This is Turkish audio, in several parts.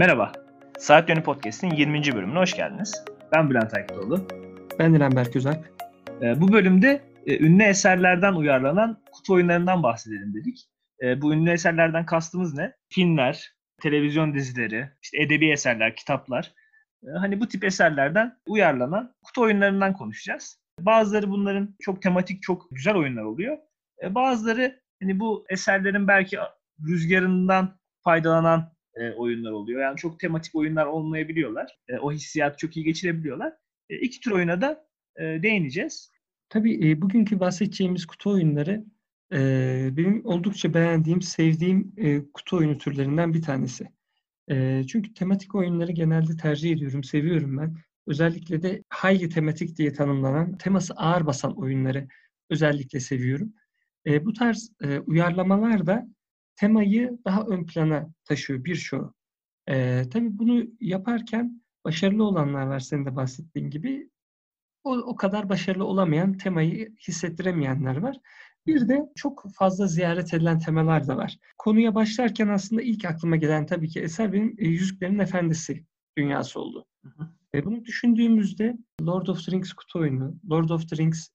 Merhaba, Saat Yönü Podcast'in 20. bölümüne hoş geldiniz. Ben Bülent Aykıtoğlu. Ben Dilan Berk Özalp. Ee, bu bölümde e, ünlü eserlerden uyarlanan kutu oyunlarından bahsedelim dedik. E, bu ünlü eserlerden kastımız ne? Filmler, televizyon dizileri, işte edebi eserler, kitaplar. E, hani bu tip eserlerden uyarlanan kutu oyunlarından konuşacağız. Bazıları bunların çok tematik, çok güzel oyunlar oluyor. E, bazıları hani bu eserlerin belki rüzgarından faydalanan e, oyunlar oluyor. Yani çok tematik oyunlar olmayabiliyorlar. E, o hissiyatı çok iyi geçirebiliyorlar. E, iki tür oyuna da e, değineceğiz. Tabii e, bugünkü bahsedeceğimiz kutu oyunları e, benim oldukça beğendiğim, sevdiğim e, kutu oyunu türlerinden bir tanesi. E, çünkü tematik oyunları genelde tercih ediyorum, seviyorum ben. Özellikle de highly tematik diye tanımlanan, teması ağır basan oyunları özellikle seviyorum. E, bu tarz e, uyarlamalar da temayı daha ön plana taşıyor birçoğu. E, tabii bunu yaparken başarılı olanlar var senin de bahsettiğin gibi. O, o kadar başarılı olamayan, temayı hissettiremeyenler var. Bir de çok fazla ziyaret edilen temalar da var. Konuya başlarken aslında ilk aklıma gelen tabii ki eser benim e, Yüzüklerin Efendisi dünyası oldu. Hı hı. E, bunu düşündüğümüzde Lord of the Rings kutu oyunu, Lord of the Rings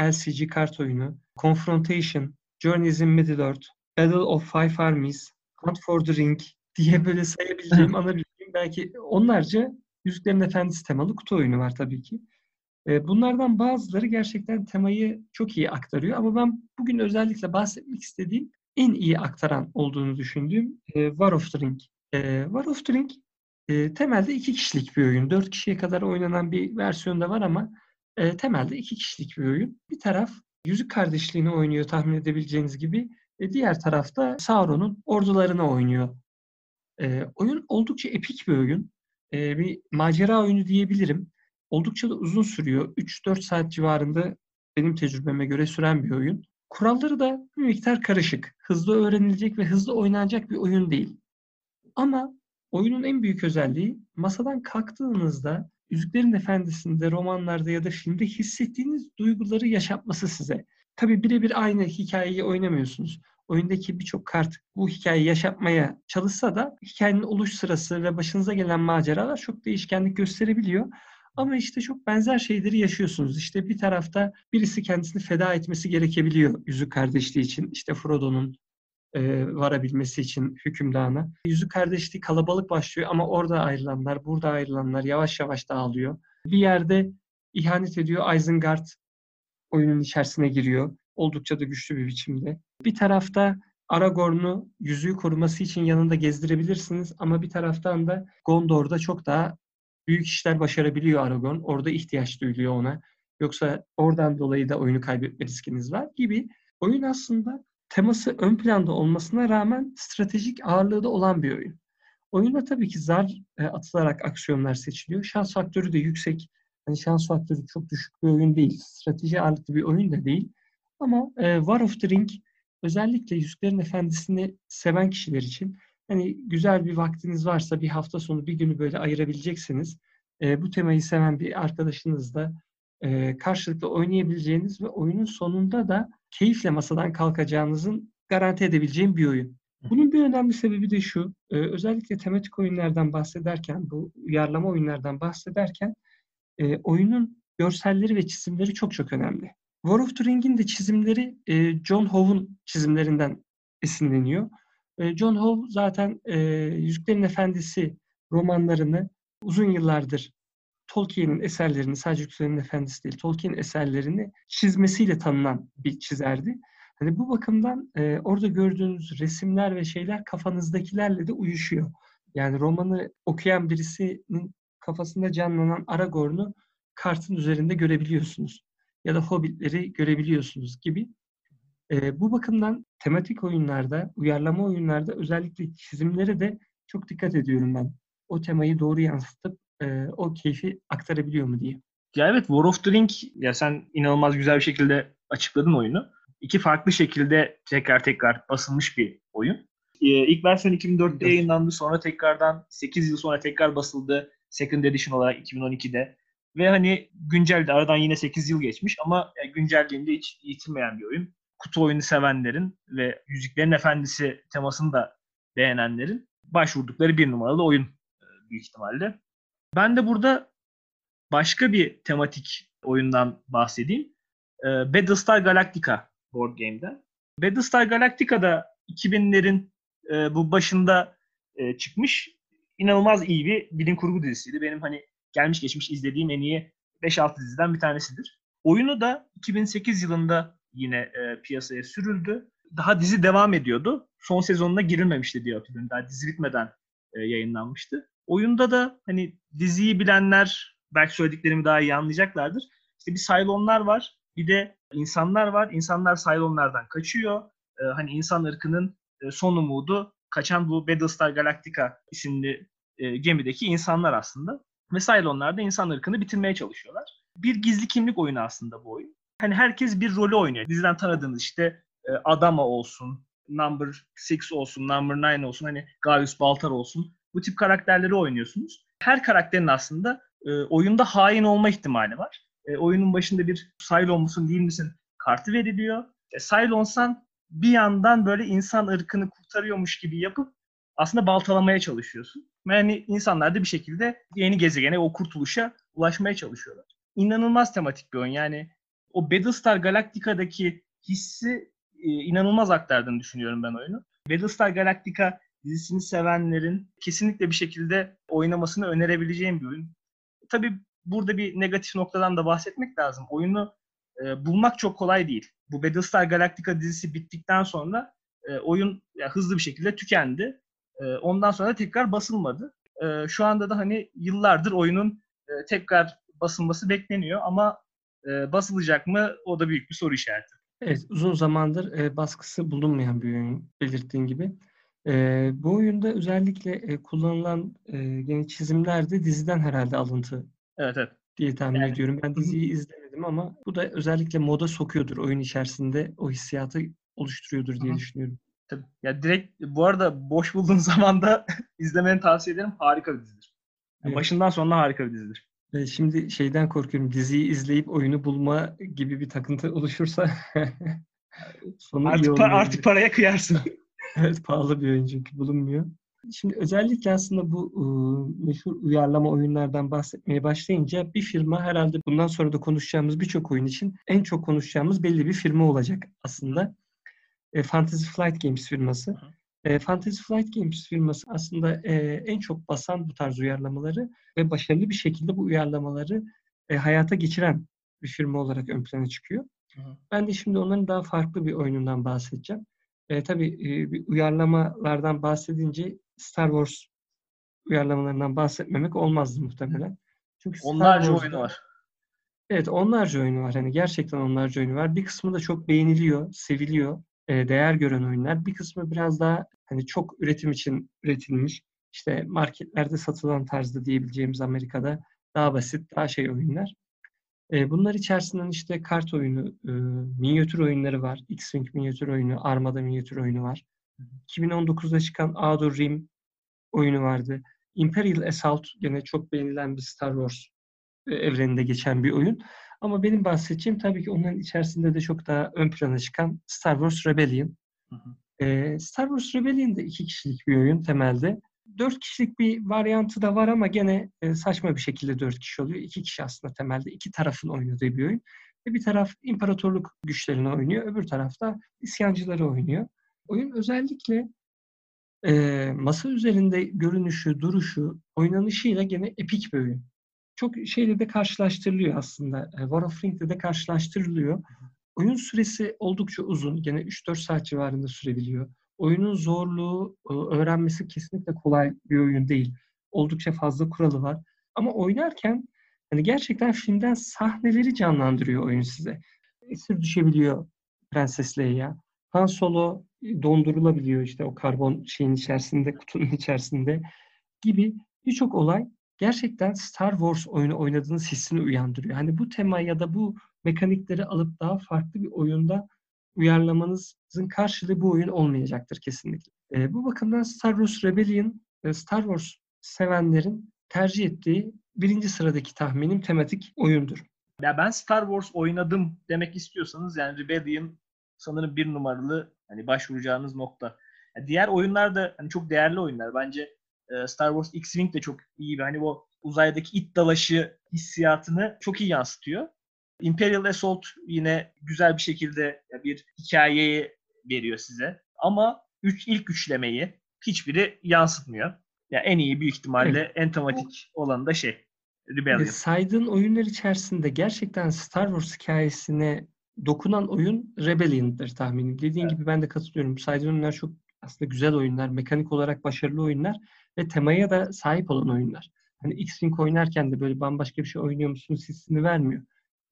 LCG kart oyunu, Confrontation, Journeys in Middle-earth, Battle of Five Armies, Hunt for the Ring diye böyle sayabileceğim, anabileceğim belki onlarca Yüzüklerin Efendisi temalı kutu oyunu var tabii ki. Bunlardan bazıları gerçekten temayı çok iyi aktarıyor ama ben bugün özellikle bahsetmek istediğim en iyi aktaran olduğunu düşündüğüm War of the Ring. War of the Ring temelde iki kişilik bir oyun. Dört kişiye kadar oynanan bir versiyonda var ama temelde iki kişilik bir oyun. Bir taraf Yüzük Kardeşliğini oynuyor tahmin edebileceğiniz gibi. Diğer tarafta Sauron'un ordularını oynuyor. Oyun oldukça epik bir oyun. Bir macera oyunu diyebilirim. Oldukça da uzun sürüyor. 3-4 saat civarında benim tecrübeme göre süren bir oyun. Kuralları da bir miktar karışık. Hızlı öğrenilecek ve hızlı oynanacak bir oyun değil. Ama oyunun en büyük özelliği masadan kalktığınızda Yüzüklerin Efendisi'nde, romanlarda ya da filmde hissettiğiniz duyguları yaşatması size. Tabii birebir aynı hikayeyi oynamıyorsunuz. Oyundaki birçok kart bu hikayeyi yaşatmaya çalışsa da hikayenin oluş sırası ve başınıza gelen maceralar çok değişkenlik gösterebiliyor. Ama işte çok benzer şeyleri yaşıyorsunuz. İşte bir tarafta birisi kendisini feda etmesi gerekebiliyor Yüzük Kardeşliği için. İşte Frodo'nun e, varabilmesi için hükümdana. Yüzük Kardeşliği kalabalık başlıyor ama orada ayrılanlar, burada ayrılanlar yavaş yavaş dağılıyor. Bir yerde ihanet ediyor Isengard oyunun içerisine giriyor. Oldukça da güçlü bir biçimde. Bir tarafta Aragorn'u yüzüğü koruması için yanında gezdirebilirsiniz ama bir taraftan da Gondor'da çok daha büyük işler başarabiliyor Aragorn. Orada ihtiyaç duyuluyor ona. Yoksa oradan dolayı da oyunu kaybetme riskiniz var gibi. Oyun aslında teması ön planda olmasına rağmen stratejik ağırlığı da olan bir oyun. Oyunda tabii ki zar e, atılarak aksiyonlar seçiliyor. Şans faktörü de yüksek. Hani şans faktörü çok düşük bir oyun değil. Strateji ağırlıklı bir oyun da değil. Ama e, War of the Ring özellikle Yüzüklerin Efendisi'ni seven kişiler için hani güzel bir vaktiniz varsa bir hafta sonu bir günü böyle ayırabileceksiniz. E, bu temayı seven bir arkadaşınızla e, karşılıklı oynayabileceğiniz ve oyunun sonunda da keyifle masadan kalkacağınızın garanti edebileceğim bir oyun. Bunun bir önemli sebebi de şu, e, özellikle tematik oyunlardan bahsederken, bu uyarlama oyunlardan bahsederken e, oyunun görselleri ve çizimleri çok çok önemli. War of the Ring'in de çizimleri e, John Howe'un çizimlerinden esinleniyor. E, John Howe zaten e, Yüzüklerin Efendisi romanlarını uzun yıllardır Tolkien'in eserlerini, sadece Yüzüklerin Efendisi değil, Tolkien eserlerini çizmesiyle tanınan bir çizerdi. Hani bu bakımdan e, orada gördüğünüz resimler ve şeyler kafanızdakilerle de uyuşuyor. Yani romanı okuyan birisinin kafasında canlanan Aragorn'u kartın üzerinde görebiliyorsunuz. Ya da Hobbitleri görebiliyorsunuz gibi. E, bu bakımdan tematik oyunlarda, uyarlama oyunlarda özellikle çizimlere de çok dikkat ediyorum ben. O temayı doğru yansıtıp e, o keyfi aktarabiliyor mu diye. Ya evet War of the Ring ya sen inanılmaz güzel bir şekilde açıkladın oyunu. İki farklı şekilde tekrar tekrar basılmış bir oyun. Ee, ilk versiyon 2004'te yayınlandı. Sonra tekrardan 8 yıl sonra tekrar basıldı. Second Edition olarak 2012'de. Ve hani güncelde aradan yine 8 yıl geçmiş ama güncelliğinde hiç yitirmeyen bir oyun. Kutu oyunu sevenlerin ve Yüzüklerin Efendisi temasını da beğenenlerin başvurdukları bir numaralı oyun büyük ihtimalle. Ben de burada başka bir tematik oyundan bahsedeyim. Ee, Battlestar Galactica board game'den. Battlestar Galactica'da 2000'lerin e, bu başında e, çıkmış inanılmaz iyi bir bilim kurgu dizisiydi. Benim hani gelmiş geçmiş izlediğim en iyi 5-6 diziden bir tanesidir. Oyunu da 2008 yılında yine e, piyasaya sürüldü. Daha dizi devam ediyordu. Son sezonuna girilmemişti diye hatırlıyorum. Daha dizi bitmeden e, yayınlanmıştı. Oyunda da hani diziyi bilenler belki söylediklerimi daha iyi anlayacaklardır. İşte bir Cylonlar var. Bir de insanlar var. İnsanlar Cylonlardan kaçıyor. E, hani insan ırkının e, son umudu kaçan bu Battlestar Galactica isimli e, gemideki insanlar aslında. Ve Cylonlar da insan ırkını bitirmeye çalışıyorlar. Bir gizli kimlik oyunu aslında bu oyun. Hani herkes bir rolü oynuyor. Diziden tanıdığınız işte e, Adama olsun, Number 6 olsun, Number 9 olsun, hani Gaius Baltar olsun. Bu tip karakterleri oynuyorsunuz. Her karakterin aslında e, oyunda hain olma ihtimali var. E, oyunun başında bir Cylon musun değil misin kartı veriliyor. E, Cylonsan bir yandan böyle insan ırkını kurtarıyormuş gibi yapıp aslında baltalamaya çalışıyorsun. Yani insanlar da bir şekilde yeni gezegene, o kurtuluşa ulaşmaya çalışıyorlar. İnanılmaz tematik bir oyun. Yani o Battlestar Galactica'daki hissi e, inanılmaz aktardığını düşünüyorum ben oyunu. Battlestar Galactica dizisini sevenlerin kesinlikle bir şekilde oynamasını önerebileceğim bir oyun. Tabii burada bir negatif noktadan da bahsetmek lazım. Oyunu e, bulmak çok kolay değil. Bu Battlestar Galactica dizisi bittikten sonra e, oyun ya, hızlı bir şekilde tükendi. E, ondan sonra tekrar basılmadı. E, şu anda da hani yıllardır oyunun e, tekrar basılması bekleniyor ama e, basılacak mı o da büyük bir soru işareti. Evet, uzun zamandır e, baskısı bulunmayan bir oyun belirttiğin gibi. E, bu oyunda özellikle e, kullanılan e, gene çizimler de diziden herhalde alıntı Evet evet. diye tahmin Yani- ediyorum. Ben diziyi izlemedim ama bu da özellikle moda sokuyordur oyun içerisinde o hissiyatı oluşturuyordur diye hı. düşünüyorum. Tabii. Ya direkt bu arada boş bulduğun zaman da izlemeni tavsiye ederim. Harika bir dizidir. Yani Evet. Başından sonuna harika bir dizidir. E, şimdi şeyden korkuyorum diziyi izleyip oyunu bulma gibi bir takıntı oluşursa sonu iyi Artık, pa- olmayabilir. artık paraya kıyarsın. Evet pahalı bir oyun çünkü bulunmuyor. Şimdi özellikle aslında bu ıı, meşhur uyarlama oyunlardan bahsetmeye başlayınca bir firma herhalde bundan sonra da konuşacağımız birçok oyun için en çok konuşacağımız belli bir firma olacak aslında. E, Fantasy Flight Games firması. E, Fantasy Flight Games firması aslında e, en çok basan bu tarz uyarlamaları ve başarılı bir şekilde bu uyarlamaları e, hayata geçiren bir firma olarak ön plana çıkıyor. Hı hı. Ben de şimdi onların daha farklı bir oyunundan bahsedeceğim. E, tabii e, bir uyarlamalardan bahsedince Star Wars uyarlamalarından bahsetmemek olmazdı muhtemelen. Çünkü Star Onlarca Wars'da- oyunu var. Evet onlarca oyunu var. Hani gerçekten onlarca oyunu var. Bir kısmı da çok beğeniliyor, seviliyor, e, değer gören oyunlar. Bir kısmı biraz daha hani çok üretim için üretilmiş. İşte marketlerde satılan tarzda diyebileceğimiz Amerika'da daha basit, daha şey oyunlar. E, bunlar içerisinden işte kart oyunu, e, minyatür oyunları var. X-Wing minyatür oyunu, Armada minyatür oyunu var. 2019'da çıkan Outer Rim oyunu vardı. Imperial Assault gene çok beğenilen bir Star Wars e, evreninde geçen bir oyun. Ama benim bahsedeceğim tabii ki onların içerisinde de çok daha ön plana çıkan Star Wars Rebellion. Hı hı. Ee, Star Wars Rebellion da iki kişilik bir oyun temelde. Dört kişilik bir varyantı da var ama gene e, saçma bir şekilde dört kişi oluyor. İki kişi aslında temelde iki tarafın oynadığı bir oyun. Bir taraf imparatorluk güçlerini oynuyor, öbür tarafta isyancıları oynuyor. Oyun özellikle e, masa üzerinde görünüşü, duruşu, oynanışıyla gene epik bir oyun. Çok şeyle de karşılaştırılıyor aslında. E, War of Ring'de de karşılaştırılıyor. Oyun süresi oldukça uzun. Gene 3-4 saat civarında sürebiliyor. Oyunun zorluğu, e, öğrenmesi kesinlikle kolay bir oyun değil. Oldukça fazla kuralı var. Ama oynarken hani gerçekten filmden sahneleri canlandırıyor oyun size. Esir düşebiliyor Prenses Leia. Han Solo dondurulabiliyor işte o karbon şeyin içerisinde, kutunun içerisinde gibi birçok olay gerçekten Star Wars oyunu oynadığınız hissini uyandırıyor. Hani bu tema ya da bu mekanikleri alıp daha farklı bir oyunda uyarlamanızın karşılığı bu oyun olmayacaktır kesinlikle. E, bu bakımdan Star Wars Rebellion, Star Wars sevenlerin tercih ettiği birinci sıradaki tahminim tematik oyundur. Ya ben Star Wars oynadım demek istiyorsanız yani Rebellion sanırım bir numaralı hani başvuracağınız nokta. Yani diğer oyunlar da hani çok değerli oyunlar. Bence Star Wars X-Wing de çok iyi bir hani o uzaydaki it dalaşı hissiyatını çok iyi yansıtıyor. Imperial Assault yine güzel bir şekilde bir hikayeyi veriyor size. Ama üç, ilk üçlemeyi hiçbiri yansıtmıyor. Ya yani en iyi büyük ihtimalle evet. en tematik olanı da şey Rebellion. Saydığın oyunlar içerisinde gerçekten Star Wars hikayesine dokunan oyun Rebellion'dır tahminim. Dediğin evet. gibi ben de katılıyorum. Saydığın oyunlar çok aslında güzel oyunlar, mekanik olarak başarılı oyunlar ve temaya da sahip olan oyunlar. Hani X-Wing oynarken de böyle bambaşka bir şey oynuyor musunuz hissini vermiyor.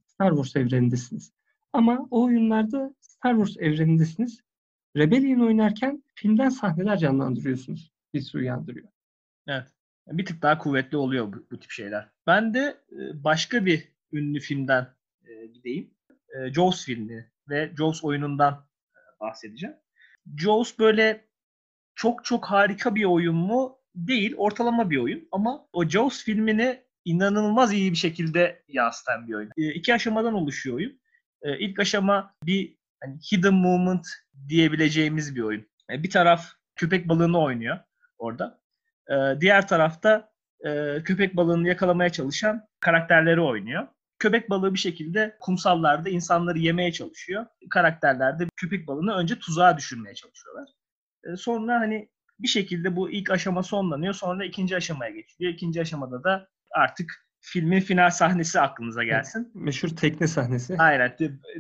Star Wars evrenindesiniz. Ama o oyunlarda Star Wars evrenindesiniz. Rebellion oynarken filmden sahneler canlandırıyorsunuz. Hissi uyandırıyor. Evet. Bir tık daha kuvvetli oluyor bu, bu tip şeyler. Ben de e, başka bir ünlü filmden e, gideyim. E, Jaws filmi ve Jaws oyunundan bahsedeceğim. Jaws böyle çok çok harika bir oyun mu? Değil. Ortalama bir oyun. Ama o Jaws filmini inanılmaz iyi bir şekilde yansıtan bir oyun. E, iki aşamadan oluşuyor oyun. E, ilk aşama bir hani hidden movement diyebileceğimiz bir oyun. E, bir taraf köpek balığını oynuyor orada. Diğer tarafta e, köpek balığını yakalamaya çalışan karakterleri oynuyor. Köpek balığı bir şekilde kumsallarda insanları yemeye çalışıyor. Karakterler de köpek balığını önce tuzağa düşürmeye çalışıyorlar. E, sonra hani bir şekilde bu ilk aşama sonlanıyor. Sonra ikinci aşamaya geçiliyor. İkinci aşamada da artık filmin final sahnesi aklınıza gelsin. Meşhur tekne sahnesi. Aynen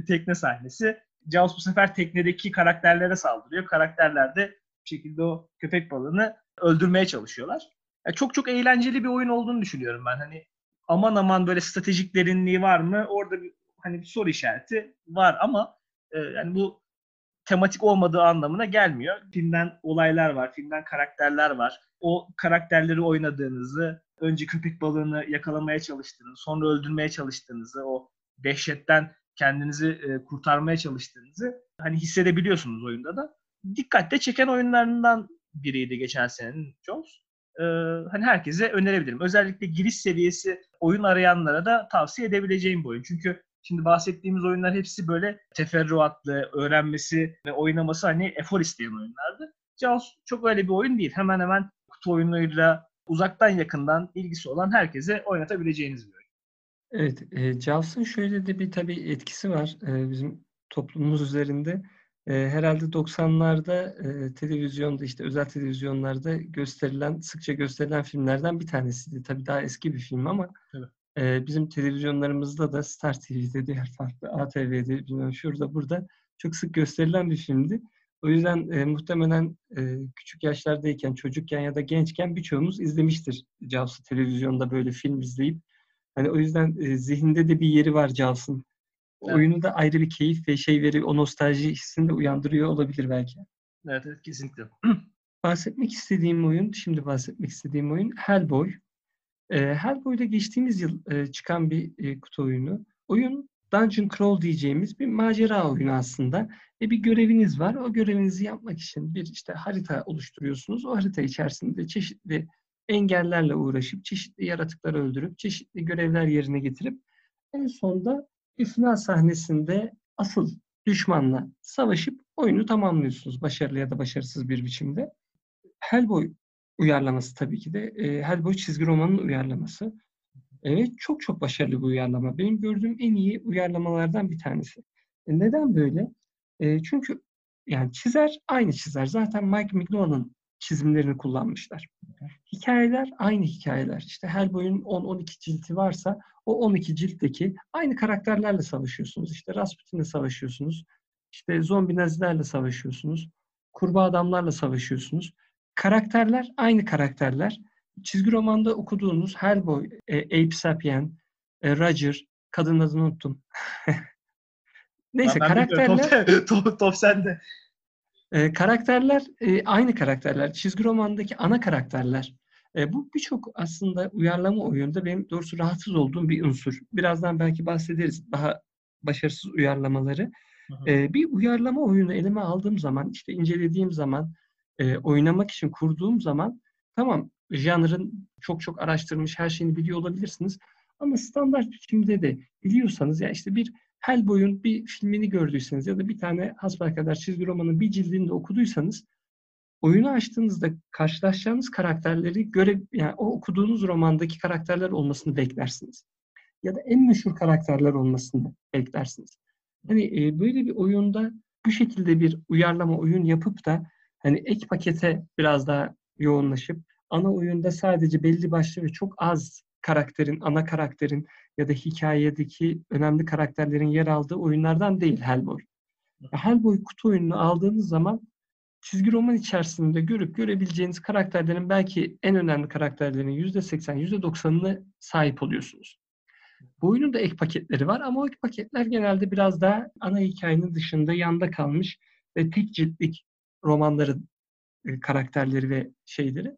tekne sahnesi. Jaws bu sefer teknedeki karakterlere saldırıyor. Karakterler de bir şekilde o köpek balığını öldürmeye çalışıyorlar. Yani çok çok eğlenceli bir oyun olduğunu düşünüyorum ben. Hani aman aman böyle stratejik derinliği var mı? Orada bir hani bir soru işareti var ama e, yani bu tematik olmadığı anlamına gelmiyor. Filmden olaylar var, filmden karakterler var. O karakterleri oynadığınızı, önce köpek balığını yakalamaya çalıştığınızı, sonra öldürmeye çalıştığınızı, o dehşetten kendinizi e, kurtarmaya çalıştığınızı hani hissedebiliyorsunuz oyunda da. Dikkatle çeken oyunlarından biriydi geçen senenin Jones. Ee, hani herkese önerebilirim. Özellikle giriş seviyesi oyun arayanlara da tavsiye edebileceğim bir oyun. Çünkü şimdi bahsettiğimiz oyunlar hepsi böyle teferruatlı, öğrenmesi ve oynaması hani efor isteyen oyunlardı. Jaws çok öyle bir oyun değil. Hemen hemen kutu oyunlarıyla uzaktan yakından ilgisi olan herkese oynatabileceğiniz bir oyun. Evet, e, Jaws'ın şöyle de bir tabii etkisi var e, bizim toplumumuz üzerinde. E, herhalde 90'larda e, televizyonda işte özel televizyonlarda gösterilen, sıkça gösterilen filmlerden bir tanesiydi. Tabii daha eski bir film ama evet. e, bizim televizyonlarımızda da Star TV'de, diğer farklı ATV'de, bilmiyorum şurada burada çok sık gösterilen bir filmdi. O yüzden e, muhtemelen e, küçük yaşlardayken, çocukken ya da gençken birçoğumuz izlemiştir Jaws'ı televizyonda böyle film izleyip. Hani o yüzden e, zihinde de bir yeri var Jaws'ın. Evet. Oyunu da ayrı bir keyif ve şey veriyor, o nostalji hissini de uyandırıyor olabilir belki. Evet, evet kesinlikle. bahsetmek istediğim oyun, şimdi bahsetmek istediğim oyun Hellboy. E, Hellboy'da geçtiğimiz yıl e, çıkan bir e, kutu oyunu. Oyun Dungeon Crawl diyeceğimiz bir macera oyunu aslında. Ve bir göreviniz var. O görevinizi yapmak için bir işte harita oluşturuyorsunuz. O harita içerisinde çeşitli engellerle uğraşıp, çeşitli yaratıkları öldürüp, çeşitli görevler yerine getirip en sonda bir final sahnesinde asıl düşmanla savaşıp oyunu tamamlıyorsunuz başarılı ya da başarısız bir biçimde. Hellboy uyarlaması tabii ki de. E, Hellboy çizgi romanın uyarlaması. Evet çok çok başarılı bir uyarlama. Benim gördüğüm en iyi uyarlamalardan bir tanesi. E, neden böyle? E, çünkü yani çizer aynı çizer. Zaten Mike Mignona'nın çizimlerini kullanmışlar. Hikayeler aynı hikayeler. İşte Hellboy'un 10-12 cilti varsa o 12 ciltteki aynı karakterlerle savaşıyorsunuz. İşte Rasputin'le savaşıyorsunuz. İşte zombi nazilerle savaşıyorsunuz. Kurbağa adamlarla savaşıyorsunuz. Karakterler aynı karakterler. Çizgi romanda okuduğunuz Hellboy, e, Ape Sapien, e, Roger, kadın adını unuttum. Neyse ben karakterler... Top, top, top sende. E, karakterler e, aynı karakterler. Çizgi romandaki ana karakterler. E, bu birçok aslında uyarlama oyunda benim doğrusu rahatsız olduğum bir unsur. Birazdan belki bahsederiz daha başarısız uyarlamaları. E, bir uyarlama oyunu elime aldığım zaman, işte incelediğim zaman, e, oynamak için kurduğum zaman tamam janrın çok çok araştırmış, her şeyini biliyor olabilirsiniz. Ama standart biçimde de biliyorsanız ya işte bir Hellboy'un bir filmini gördüyseniz ya da bir tane hasbelkader çizgi romanın bir cildini de okuduysanız oyunu açtığınızda karşılaşacağınız karakterleri göre yani o okuduğunuz romandaki karakterler olmasını beklersiniz. Ya da en meşhur karakterler olmasını beklersiniz. Hani e, böyle bir oyunda bu şekilde bir uyarlama oyun yapıp da hani ek pakete biraz daha yoğunlaşıp ana oyunda sadece belli başlı ve çok az karakterin, ana karakterin ya da hikayedeki önemli karakterlerin yer aldığı oyunlardan değil Hellboy. Hellboy kutu oyununu aldığınız zaman çizgi roman içerisinde görüp görebileceğiniz karakterlerin belki en önemli karakterlerin %80, %90'ını sahip oluyorsunuz. Bu oyunun da ek paketleri var ama o ek paketler genelde biraz daha ana hikayenin dışında yanda kalmış ve tek ciltlik romanların e, karakterleri ve şeyleri.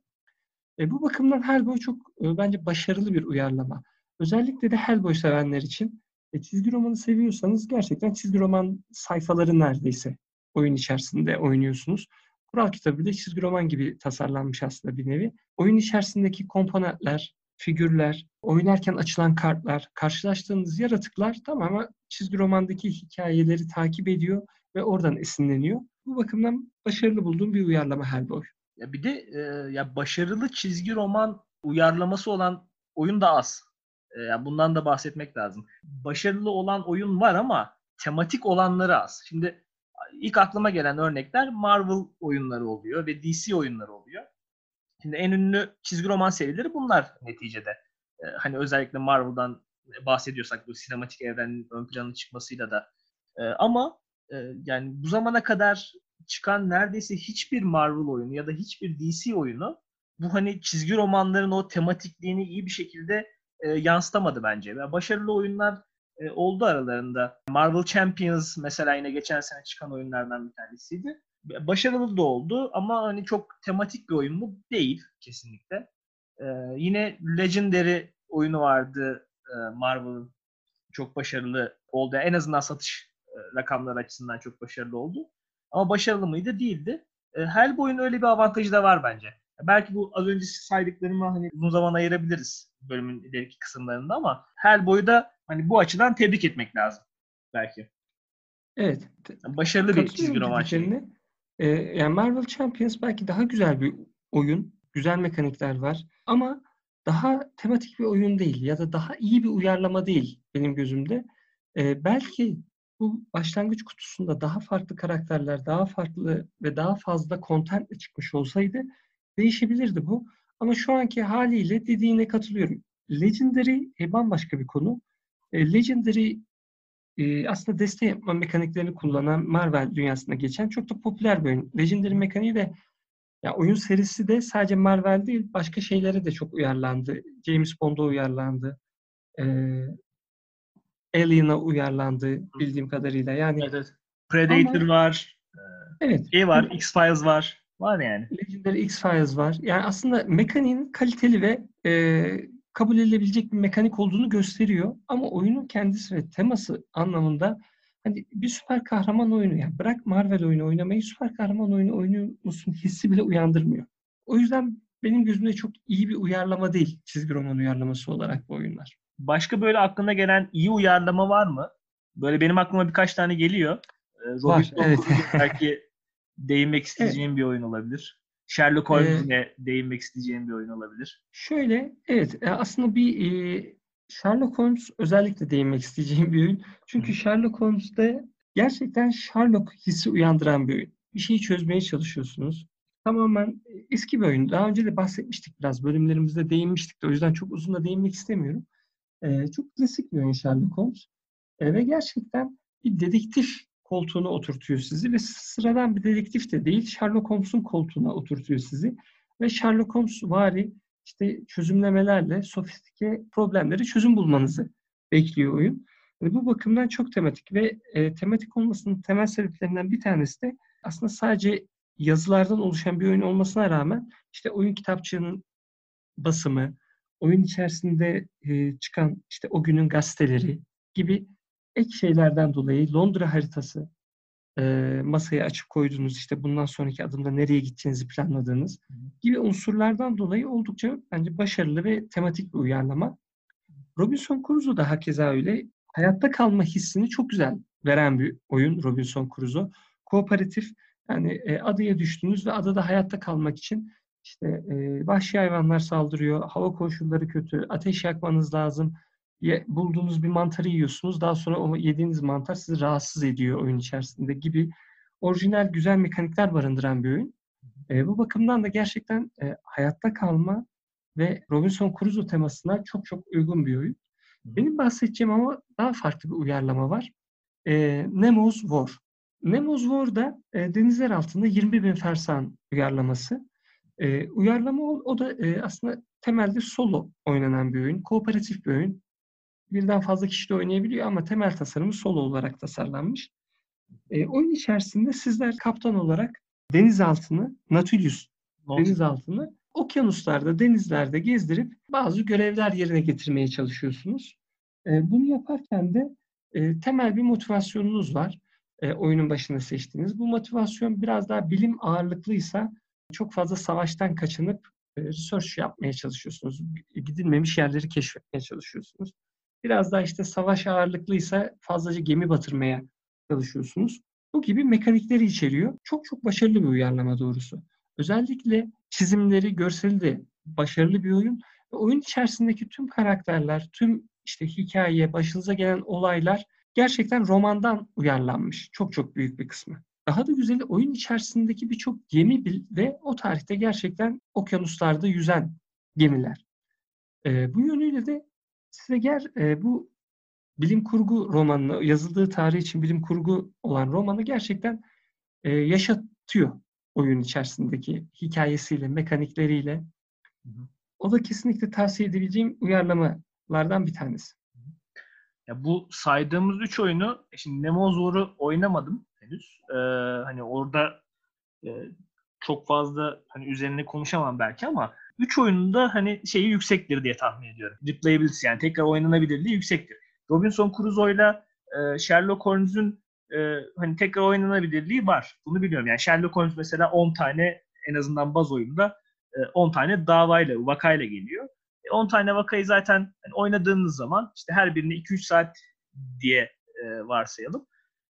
E, bu bakımdan Hellboy çok e, bence başarılı bir uyarlama. Özellikle de Hellboy sevenler için e, çizgi romanı seviyorsanız gerçekten çizgi roman sayfaları neredeyse oyun içerisinde oynuyorsunuz. Kural kitabı bile çizgi roman gibi tasarlanmış aslında bir nevi. Oyun içerisindeki komponentler, figürler, oynarken açılan kartlar, karşılaştığınız yaratıklar tamamen çizgi romandaki hikayeleri takip ediyor ve oradan esinleniyor. Bu bakımdan başarılı bulduğum bir uyarlama Hellboy. Ya bir de e, ya başarılı çizgi roman uyarlaması olan oyun da az. E, ya bundan da bahsetmek lazım. Başarılı olan oyun var ama tematik olanları az. Şimdi ilk aklıma gelen örnekler Marvel oyunları oluyor ve DC oyunları oluyor. Şimdi en ünlü çizgi roman serileri bunlar neticede. Ee, hani özellikle Marvel'dan bahsediyorsak bu sinematik evrenin ön plana çıkmasıyla da. Ee, ama e, yani bu zamana kadar çıkan neredeyse hiçbir Marvel oyunu ya da hiçbir DC oyunu bu hani çizgi romanların o tematikliğini iyi bir şekilde e, yansıtamadı bence. Yani başarılı oyunlar e, oldu aralarında. Marvel Champions mesela yine geçen sene çıkan oyunlardan bir tanesiydi. Başarılı da oldu ama hani çok tematik bir oyun mu? Değil kesinlikle. E, yine Legendary oyunu vardı e, Marvel'ın çok başarılı oldu. En azından satış e, rakamları açısından çok başarılı oldu. Ama başarılı mıydı? Değildi. E, Hellboy'un öyle bir avantajı da var bence. Belki bu az önce saydıklarımı hani uzun zaman ayırabiliriz bölümün ileriki kısımlarında ama Hellboy'u da hani bu açıdan tebrik etmek lazım belki. Evet. Başarılı bir çizgi roman şeyi. Ee, yani Marvel Champions belki daha güzel bir oyun. Güzel mekanikler var. Ama daha tematik bir oyun değil ya da daha iyi bir uyarlama değil benim gözümde. Ee, belki bu başlangıç kutusunda daha farklı karakterler, daha farklı ve daha fazla contentle çıkmış olsaydı değişebilirdi bu. Ama şu anki haliyle dediğine katılıyorum. Legendary e, bambaşka bir konu. E, Legendary e, aslında deste yapma mekaniklerini kullanan Marvel dünyasında geçen çok da popüler bir oyun. Legendary mekaniği de ya oyun serisi de sadece Marvel değil başka şeylere de çok uyarlandı. James Bond'a uyarlandı. E, Alien'a uyarlandı bildiğim kadarıyla. Yani evet. Predator ama, var. Evet. Şey var, X-Files var. Var yani. Legendary X-Files var. Yani aslında mekaniğin kaliteli ve e, kabul edilebilecek bir mekanik olduğunu gösteriyor. Ama oyunun kendisi ve teması anlamında hani bir süper kahraman oyunu yani bırak Marvel oyunu oynamayı süper kahraman oyunu oynuyor musun hissi bile uyandırmıyor. O yüzden benim gözümde çok iyi bir uyarlama değil çizgi roman uyarlaması olarak bu oyunlar. Başka böyle aklına gelen iyi uyarlama var mı? Böyle benim aklıma birkaç tane geliyor. Ee, Robin var, evet. belki değinmek isteyeceğim evet. bir oyun olabilir. Sherlock Holmes'e ee, değinmek isteyeceğim bir oyun olabilir. Şöyle, evet e, aslında bir e, Sherlock Holmes özellikle değinmek isteyeceğim bir oyun. Çünkü Hı. Sherlock Holmes'te gerçekten Sherlock hissi uyandıran bir oyun. Bir şeyi çözmeye çalışıyorsunuz. Tamamen eski bir oyun. Daha önce de bahsetmiştik biraz. Bölümlerimizde değinmiştik de. O yüzden çok uzun da değinmek istemiyorum. Ee, çok klasik bir oyun Sherlock Holmes. Ee, ve gerçekten bir dedektif koltuğuna oturtuyor sizi ve sıradan bir dedektif de değil Sherlock Holmes'un koltuğuna oturtuyor sizi ve Sherlock Holmes vari işte çözümlemelerle sofistike problemleri çözüm bulmanızı bekliyor oyun. Ve bu bakımdan çok tematik ve e, tematik olmasının temel sebeplerinden bir tanesi de aslında sadece yazılardan oluşan bir oyun olmasına rağmen işte oyun kitapçığının basımı, oyun içerisinde e, çıkan işte o günün gazeteleri gibi ek şeylerden dolayı Londra haritası e, masaya açıp koyduğunuz işte bundan sonraki adımda nereye gideceğinizi planladığınız gibi unsurlardan dolayı oldukça bence başarılı ve tematik bir uyarlama. Robinson Crusoe da hakeza öyle. Hayatta kalma hissini çok güzel veren bir oyun Robinson Crusoe. Kooperatif Yani e, adaya düştünüz ve adada hayatta kalmak için işte e, vahşi hayvanlar saldırıyor, hava koşulları kötü, ateş yakmanız lazım. Ye, bulduğunuz bir mantarı yiyorsunuz. Daha sonra o yediğiniz mantar sizi rahatsız ediyor oyun içerisinde gibi orijinal güzel mekanikler barındıran bir oyun. E, bu bakımdan da gerçekten e, hayatta kalma ve Robinson Crusoe temasına çok çok uygun bir oyun. Benim bahsedeceğim ama daha farklı bir uyarlama var. E, Nemo's War. Nemo's War'da e, denizler altında 20 bin fersan uyarlaması. E, uyarlama o, o da e, aslında temelde solo oynanan bir oyun. Kooperatif bir oyun. Birden fazla kişi de oynayabiliyor ama temel tasarımı solo olarak tasarlanmış. E, oyun içerisinde sizler kaptan olarak denizaltını, Nautilus denizaltını okyanuslarda, denizlerde gezdirip bazı görevler yerine getirmeye çalışıyorsunuz. E, bunu yaparken de e, temel bir motivasyonunuz var. E, oyunun başında seçtiğiniz. Bu motivasyon biraz daha bilim ağırlıklıysa çok fazla savaştan kaçınıp e, research yapmaya çalışıyorsunuz. Gidilmemiş yerleri keşfetmeye çalışıyorsunuz. Biraz daha işte savaş ağırlıklıysa fazlaca gemi batırmaya çalışıyorsunuz. Bu gibi mekanikleri içeriyor. Çok çok başarılı bir uyarlama doğrusu. Özellikle çizimleri, görseli de başarılı bir oyun. Ve oyun içerisindeki tüm karakterler, tüm işte hikaye, başınıza gelen olaylar gerçekten romandan uyarlanmış. Çok çok büyük bir kısmı. Daha da güzeli oyun içerisindeki birçok gemi ve o tarihte gerçekten okyanuslarda yüzen gemiler. E, bu yönüyle de size gel e, bu bilim kurgu romanını, yazıldığı tarih için bilim kurgu olan romanı gerçekten e, yaşatıyor oyun içerisindeki hikayesiyle, mekanikleriyle. O da kesinlikle tavsiye edebileceğim uyarlamalardan bir tanesi. Ya bu saydığımız üç oyunu, e, şimdi Nemo Zor'u oynamadım henüz. Ee, hani orada e, çok fazla hani üzerine konuşamam belki ama üç oyunun da hani şeyi yüksektir diye tahmin ediyorum. Replayability yani tekrar oynanabilirliği yüksektir. Robinson Crusoe'yla e, Sherlock Holmes'un e, hani tekrar oynanabilirliği var. Bunu biliyorum. Yani Sherlock Holmes mesela 10 tane en azından baz oyunda e, 10 tane davayla, vakayla geliyor. E, 10 tane vakayı zaten hani oynadığınız zaman işte her birini 2-3 saat diye e, varsayalım.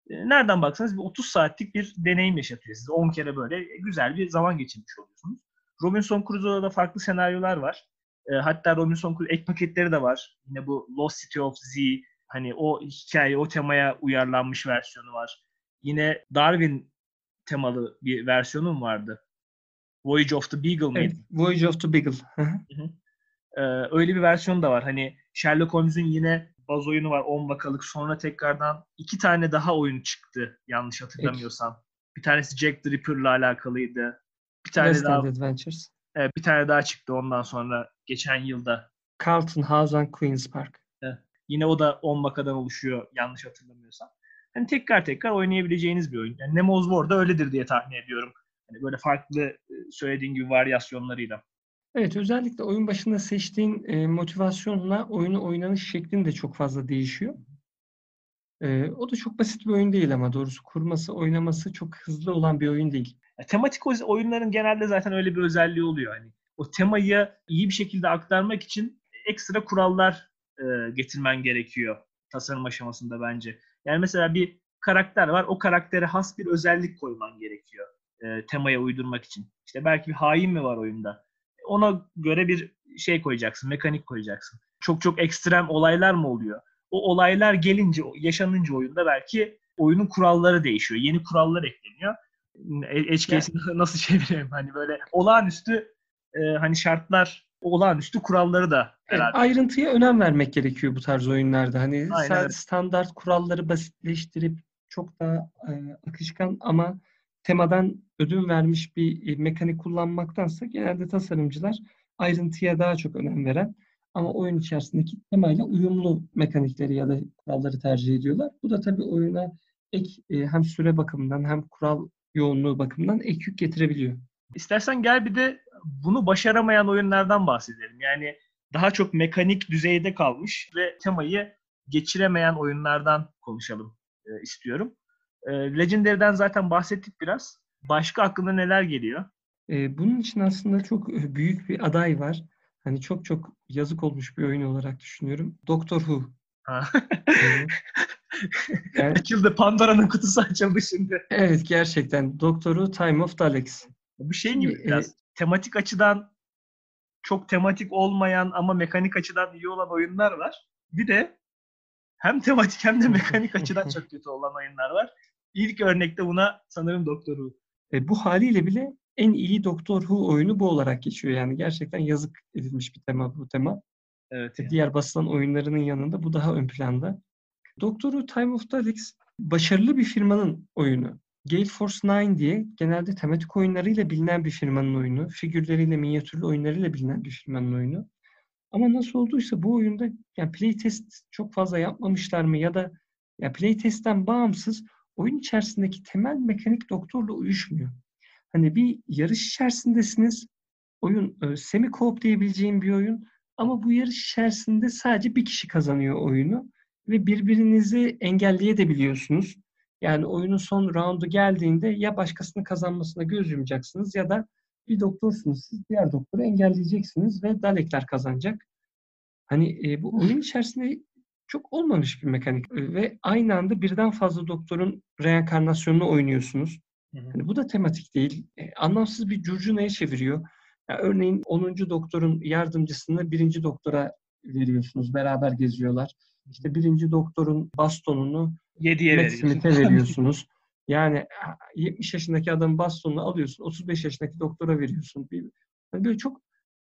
E, nereden baksanız bir 30 saatlik bir deneyim yaşatıyor size. 10 kere böyle güzel bir zaman geçirmiş oluyorsunuz. Robinson Crusoe'da da farklı senaryolar var. E, hatta Robinson Crusoe ek paketleri de var. Yine bu Lost City of Z hani o hikaye, o temaya uyarlanmış versiyonu var. Yine Darwin temalı bir versiyonum vardı. Voyage of the Beagle mıydı? Evet, Voyage of the Beagle. ee, öyle bir versiyon da var. Hani Sherlock Holmes'un yine baz oyunu var 10 vakalık. Sonra tekrardan iki tane daha oyun çıktı yanlış hatırlamıyorsam. Peki. Bir tanesi Jack the Ripper'la alakalıydı. Bir tane West daha Adventures. Evet, bir tane daha çıktı ondan sonra geçen yılda. Carlton House and Queen's Park. Evet. Yine o da 10 vakadan oluşuyor yanlış hatırlamıyorsam. Hani tekrar tekrar oynayabileceğiniz bir oyun. Yani Nemo's War da öyledir diye tahmin ediyorum. Hani böyle farklı e, söylediğin gibi varyasyonlarıyla. Evet özellikle oyun başında seçtiğin e, motivasyonla oyunu oynanış şeklin de çok fazla değişiyor. E, o da çok basit bir oyun değil ama doğrusu kurması, oynaması çok hızlı olan bir oyun değil. Ya, tematik oyunların genelde zaten öyle bir özelliği oluyor. Hani o temayı iyi bir şekilde aktarmak için ekstra kurallar e, getirmen gerekiyor tasarım aşamasında bence. Yani mesela bir karakter var. O karaktere has bir özellik koyman gerekiyor e, temaya uydurmak için. İşte belki bir hain mi var oyunda? Ona göre bir şey koyacaksın, mekanik koyacaksın. Çok çok ekstrem olaylar mı oluyor? O olaylar gelince, yaşanınca oyunda belki oyunun kuralları değişiyor. Yeni kurallar ekleniyor. Edge case'ini nasıl çevireyim? Hani böyle olağanüstü e, hani şartlar olağanüstü kuralları da herhalde. Evet, ayrıntıya önem vermek gerekiyor bu tarz oyunlarda. Hani Aynen. standart kuralları basitleştirip çok daha e, akışkan ama temadan ödün vermiş bir e, mekanik kullanmaktansa genelde tasarımcılar ayrıntıya daha çok önem veren ama oyun içerisindeki temayla uyumlu mekanikleri ya da kuralları tercih ediyorlar. Bu da tabii oyuna ek e, hem süre bakımından hem kural yoğunluğu bakımından ek yük getirebiliyor. İstersen gel bir de bunu başaramayan oyunlardan bahsedelim. Yani daha çok mekanik düzeyde kalmış ve temayı geçiremeyen oyunlardan konuşalım e, istiyorum. E, Legendary'den zaten bahsettik biraz. Başka aklına neler geliyor? E, bunun için aslında çok e, büyük bir aday var. Hani çok çok yazık olmuş bir oyun olarak düşünüyorum. Doctor Who. Yani, Açıldı. Pandora'nın kutusu açıldı şimdi. evet gerçekten Doktoru Time of Daleks. Bu şey gibi biraz tematik açıdan çok tematik olmayan ama mekanik açıdan iyi olan oyunlar var. Bir de hem tematik hem de mekanik açıdan çok kötü olan oyunlar var. İlk örnekte buna sanırım Doktor Who. E, bu haliyle bile en iyi Doctor Who oyunu bu olarak geçiyor. Yani gerçekten yazık edilmiş bir tema bu tema. Evet. E, yani. Diğer basılan oyunlarının yanında bu daha ön planda. Doctor Who Time of Daleks başarılı bir firmanın oyunu. Gale Force 9 diye genelde tematik oyunlarıyla bilinen bir firmanın oyunu. Figürleriyle, minyatürlü oyunlarıyla bilinen bir firmanın oyunu. Ama nasıl olduysa bu oyunda yani playtest çok fazla yapmamışlar mı ya da ya playtest'ten bağımsız oyun içerisindeki temel mekanik doktorla uyuşmuyor. Hani bir yarış içerisindesiniz. Oyun e, semi co-op diyebileceğim bir oyun. Ama bu yarış içerisinde sadece bir kişi kazanıyor oyunu ve birbirinizi engelleyebiliyorsunuz. Yani oyunun son roundu geldiğinde ya başkasının kazanmasına göz yumacaksınız ya da bir doktorsunuz siz diğer doktoru engelleyeceksiniz ve Dalekler kazanacak. Hani e, bu oyun içerisinde çok olmamış bir mekanik ve aynı anda birden fazla doktorun reenkarnasyonunu oynuyorsunuz. Hani bu da tematik değil. E, anlamsız bir curcunaya çeviriyor. Ya örneğin 10. doktorun yardımcısını birinci doktora veriyorsunuz. Beraber geziyorlar. İşte birinci doktorun bastonunu Yediye Matt veriyorsun. Smith'e veriyorsunuz. Yani 70 yaşındaki adamın bastonunu alıyorsun. 35 yaşındaki doktora veriyorsun. Bir, hani böyle çok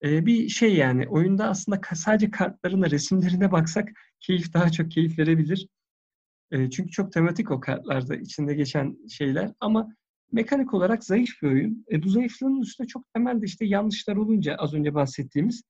e, bir şey yani. Oyunda aslında sadece kartlarına, resimlerine baksak keyif daha çok keyif verebilir. E, çünkü çok tematik o kartlarda içinde geçen şeyler. Ama mekanik olarak zayıf bir oyun. E, bu zayıflığın üstünde çok temelde işte yanlışlar olunca az önce bahsettiğimiz.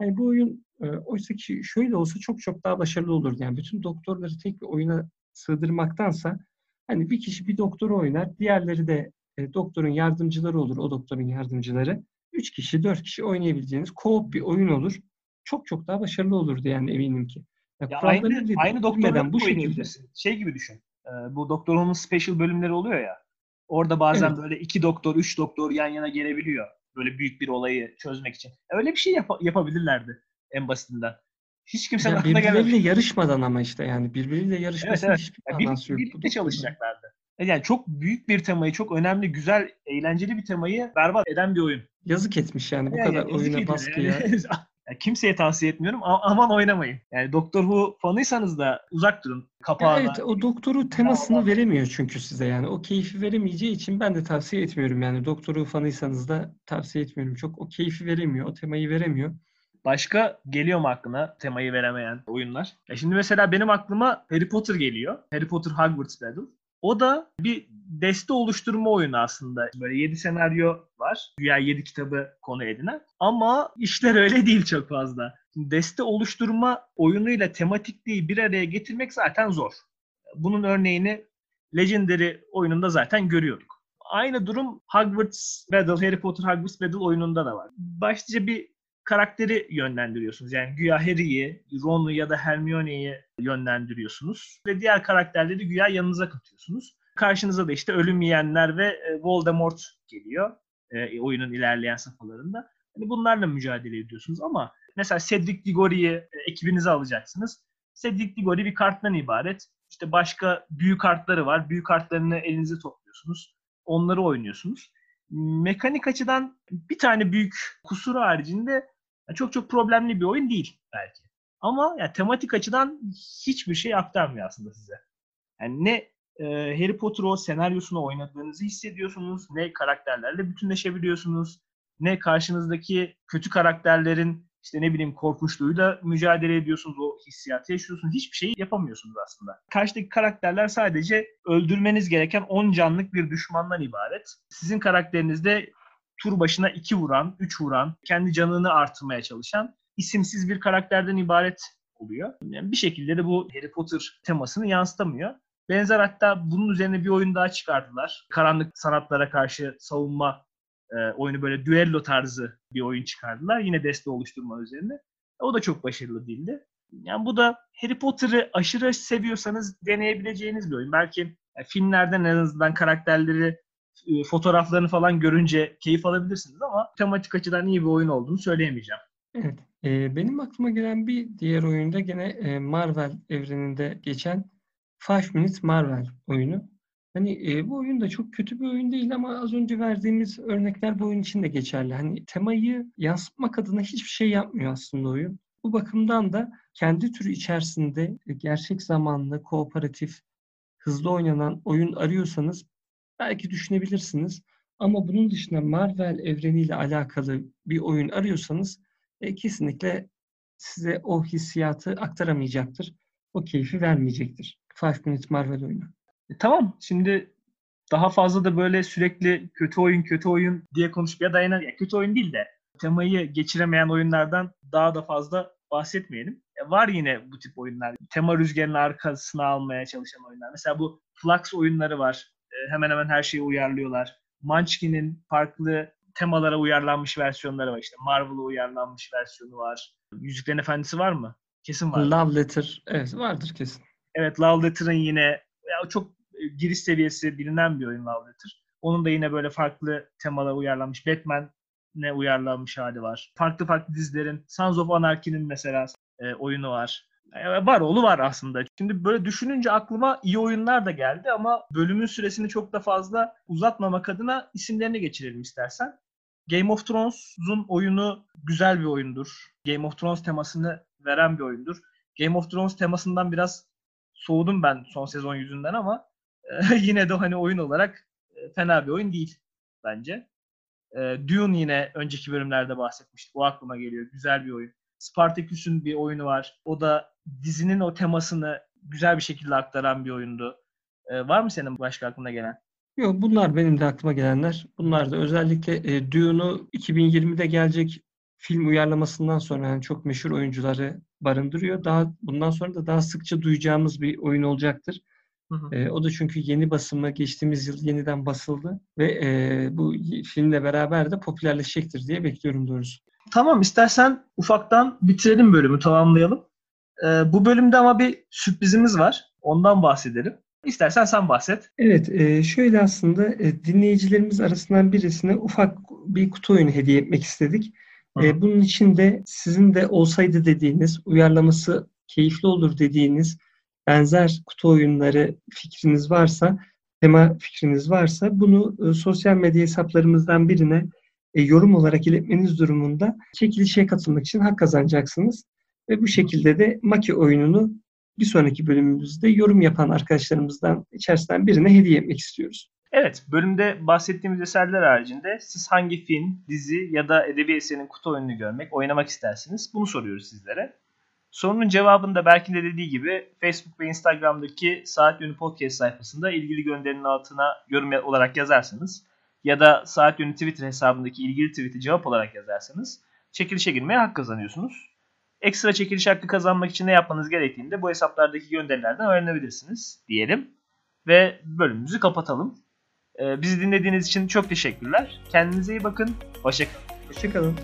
Yani bu oyun e, oysa ki şöyle olsa çok çok daha başarılı olurdu. Yani bütün doktorları tek bir oyuna sığdırmaktansa hani bir kişi bir doktoru oynar, diğerleri de e, doktorun yardımcıları olur, o doktorun yardımcıları. Üç kişi, dört kişi oynayabileceğiniz co-op bir oyun olur. Çok çok daha başarılı olurdu yani eminim ki. Ya Ya aynı, aynı doktorla bu şekilde. Şey gibi düşün. Ee, bu Doktor Who'nun special bölümleri oluyor ya. Orada bazen Evet. böyle iki doktor, üç doktor yan yana gelebiliyor. Böyle büyük bir olayı çözmek için. Öyle bir şey yap- yapabilirlerdi en basitinden. Hiç kimsenin Yani aklına gelmemiş. birbirleriyle yarışmadan ama işte yani birbiriyle yarışmasının evet. hiçbir Ya manası yok. birlikte, çalışacaklardı. E Yani çok büyük bir temayı, çok önemli, güzel, eğlenceli bir temayı berbat eden bir oyun. Yazık etmiş yani bu Yani kadar yazık oyuna baskıya. yani. Ya kimseye tavsiye etmiyorum. A- aman oynamayın. Yani Doktor Who fanıysanız da uzak durun. Ya Kapağına. evet o doktoru temasını Allah. veremiyor çünkü size yani. O keyfi veremeyeceği için ben de tavsiye etmiyorum yani. Doktoru fanıysanız da tavsiye etmiyorum. Çok o keyfi veremiyor, o temayı veremiyor. Başka geliyor mu aklına temayı veremeyen oyunlar? Ya şimdi mesela benim aklıma Harry Potter geliyor. Harry Potter Hogwarts Battle. O da bir deste oluşturma oyunu aslında. Böyle 7 senaryo var. Güya 7 kitabı konu edinen. Ama işler öyle değil çok fazla. Deste oluşturma oyunuyla tematikliği bir araya getirmek zaten zor. Bunun örneğini Legendary oyununda zaten görüyorduk. Aynı durum Hogwarts Battle, Harry Potter Hogwarts Battle oyununda da var. Başlıca bir karakteri yönlendiriyorsunuz. Yani güya Harry'i, Ron'u ya da Hermione'yi yönlendiriyorsunuz. Ve diğer karakterleri güya yanınıza katıyorsunuz. Karşınıza da işte ölüm yiyenler ve e, Voldemort geliyor e, oyunun ilerleyen safhalarında. Hani bunlarla mücadele ediyorsunuz ama mesela Cedric Diggory'yi e, ekibinize alacaksınız. Cedric Diggory bir karttan ibaret. İşte başka büyük kartları var. Büyük kartlarını elinize topluyorsunuz. Onları oynuyorsunuz. Mekanik açıdan bir tane büyük kusur haricinde yani çok çok problemli bir oyun değil belki. Ama yani tematik açıdan hiçbir şey aktarmıyor aslında size. Yani ne e, Harry Potter o senaryosunu oynadığınızı hissediyorsunuz, ne karakterlerle bütünleşebiliyorsunuz, ne karşınızdaki kötü karakterlerin işte ne bileyim korkunçluğuyla mücadele ediyorsunuz, o hissiyatı yaşıyorsunuz. Hiçbir şey yapamıyorsunuz aslında. Karşıdaki karakterler sadece öldürmeniz gereken 10 canlık bir düşmandan ibaret. Sizin karakterinizde tur başına 2 vuran, 3 vuran, kendi canını artırmaya çalışan isimsiz bir karakterden ibaret oluyor. Yani bir şekilde de bu Harry Potter temasını yansıtamıyor. Benzer hatta bunun üzerine bir oyun daha çıkardılar. Karanlık sanatlara karşı savunma e, oyunu böyle düello tarzı bir oyun çıkardılar. Yine deste oluşturma üzerine. O da çok başarılı değildi. Yani bu da Harry Potter'ı aşırı seviyorsanız deneyebileceğiniz bir oyun. Belki yani filmlerden en azından karakterleri e, fotoğraflarını falan görünce keyif alabilirsiniz ama tematik açıdan iyi bir oyun olduğunu söyleyemeyeceğim. Evet. e, benim aklıma gelen bir diğer oyunda gene e, Marvel evreninde geçen Five Minutes Marvel oyunu. Hani e, bu oyun da çok kötü bir oyun değil ama az önce verdiğimiz örnekler bu oyun için de geçerli. Hani temayı yansıtmak adına hiçbir şey yapmıyor aslında oyun. Bu bakımdan da kendi türü içerisinde e, gerçek zamanlı, kooperatif, hızlı oynanan oyun arıyorsanız belki düşünebilirsiniz. Ama bunun dışında Marvel evreniyle alakalı bir oyun arıyorsanız e, kesinlikle size o hissiyatı aktaramayacaktır. O keyfi vermeyecektir. Five Minutes Marvel oyunu. E, tamam şimdi daha fazla da böyle sürekli kötü oyun kötü oyun diye konuşmaya dayanan ya kötü oyun değil de temayı geçiremeyen oyunlardan daha da fazla bahsetmeyelim. E, var yine bu tip oyunlar. Tema rüzgarının arkasına almaya çalışan oyunlar. Mesela bu Flux oyunları var. E, hemen hemen her şeyi uyarlıyorlar. Munchkin'in farklı temalara uyarlanmış versiyonları var. İşte Marvel'a uyarlanmış versiyonu var. Yüzüklerin Efendisi var mı? Kesin var. Love Letter. Evet vardır kesin. Evet Love Letter'ın yine ya çok e, giriş seviyesi bilinen bir oyun Love Letter. Onun da yine böyle farklı temalara uyarlanmış. Batman'e uyarlanmış hali var. Farklı farklı dizilerin Sons of Anarchy'nin mesela e, oyunu var. E, var oğlu var aslında. Şimdi böyle düşününce aklıma iyi oyunlar da geldi ama bölümün süresini çok da fazla uzatmamak adına isimlerini geçirelim istersen. Game of Thrones'un oyunu güzel bir oyundur. Game of Thrones temasını veren bir oyundur. Game of Thrones temasından biraz soğudum ben son sezon yüzünden ama e, yine de hani oyun olarak e, fena bir oyun değil bence. Dune yine önceki bölümlerde bahsetmiştik. O aklıma geliyor. Güzel bir oyun. Spartacus'un bir oyunu var. O da dizinin o temasını güzel bir şekilde aktaran bir oyundu. E, var mı senin başka aklına gelen? Yok bunlar benim de aklıma gelenler. Bunlar da özellikle e, Dune'u 2020'de gelecek film uyarlamasından sonra yani çok meşhur oyuncuları barındırıyor. Daha bundan sonra da daha sıkça duyacağımız bir oyun olacaktır. Hı hı. E, o da çünkü yeni basımı geçtiğimiz yıl yeniden basıldı ve e, bu filmle beraber de popülerleşecektir diye bekliyorum doğrusu. Tamam istersen ufaktan bitirelim bölümü tamamlayalım. E, bu bölümde ama bir sürprizimiz var. Ondan bahsedelim. İstersen sen bahset. Evet, e, şöyle aslında e, dinleyicilerimiz arasından birisine ufak bir kutu oyunu hediye etmek istedik. E, bunun için de sizin de olsaydı dediğiniz, uyarlaması keyifli olur dediğiniz benzer kutu oyunları fikriniz varsa, tema fikriniz varsa bunu e, sosyal medya hesaplarımızdan birine e, yorum olarak iletmeniz durumunda çekilişe katılmak için hak kazanacaksınız. Ve bu şekilde de Maki oyununu bir sonraki bölümümüzde yorum yapan arkadaşlarımızdan içerisinden birine hediye etmek istiyoruz. Evet, bölümde bahsettiğimiz eserler haricinde siz hangi film, dizi ya da edebi eserin kutu oyununu görmek, oynamak istersiniz? Bunu soruyoruz sizlere. Sorunun cevabını da Berk'in de dediği gibi Facebook ve Instagram'daki Saat Yönü Podcast sayfasında ilgili gönderinin altına yorum olarak yazarsanız ya da Saat Yönü Twitter hesabındaki ilgili tweet'i cevap olarak yazarsanız çekilişe girmeye hak kazanıyorsunuz. Ekstra çekiliş hakkı kazanmak için ne yapmanız gerektiğini de bu hesaplardaki gönderilerden öğrenebilirsiniz diyelim. Ve bölümümüzü kapatalım. Ee, bizi dinlediğiniz için çok teşekkürler. Kendinize iyi bakın. Hoşçakalın. Hoşçakalın.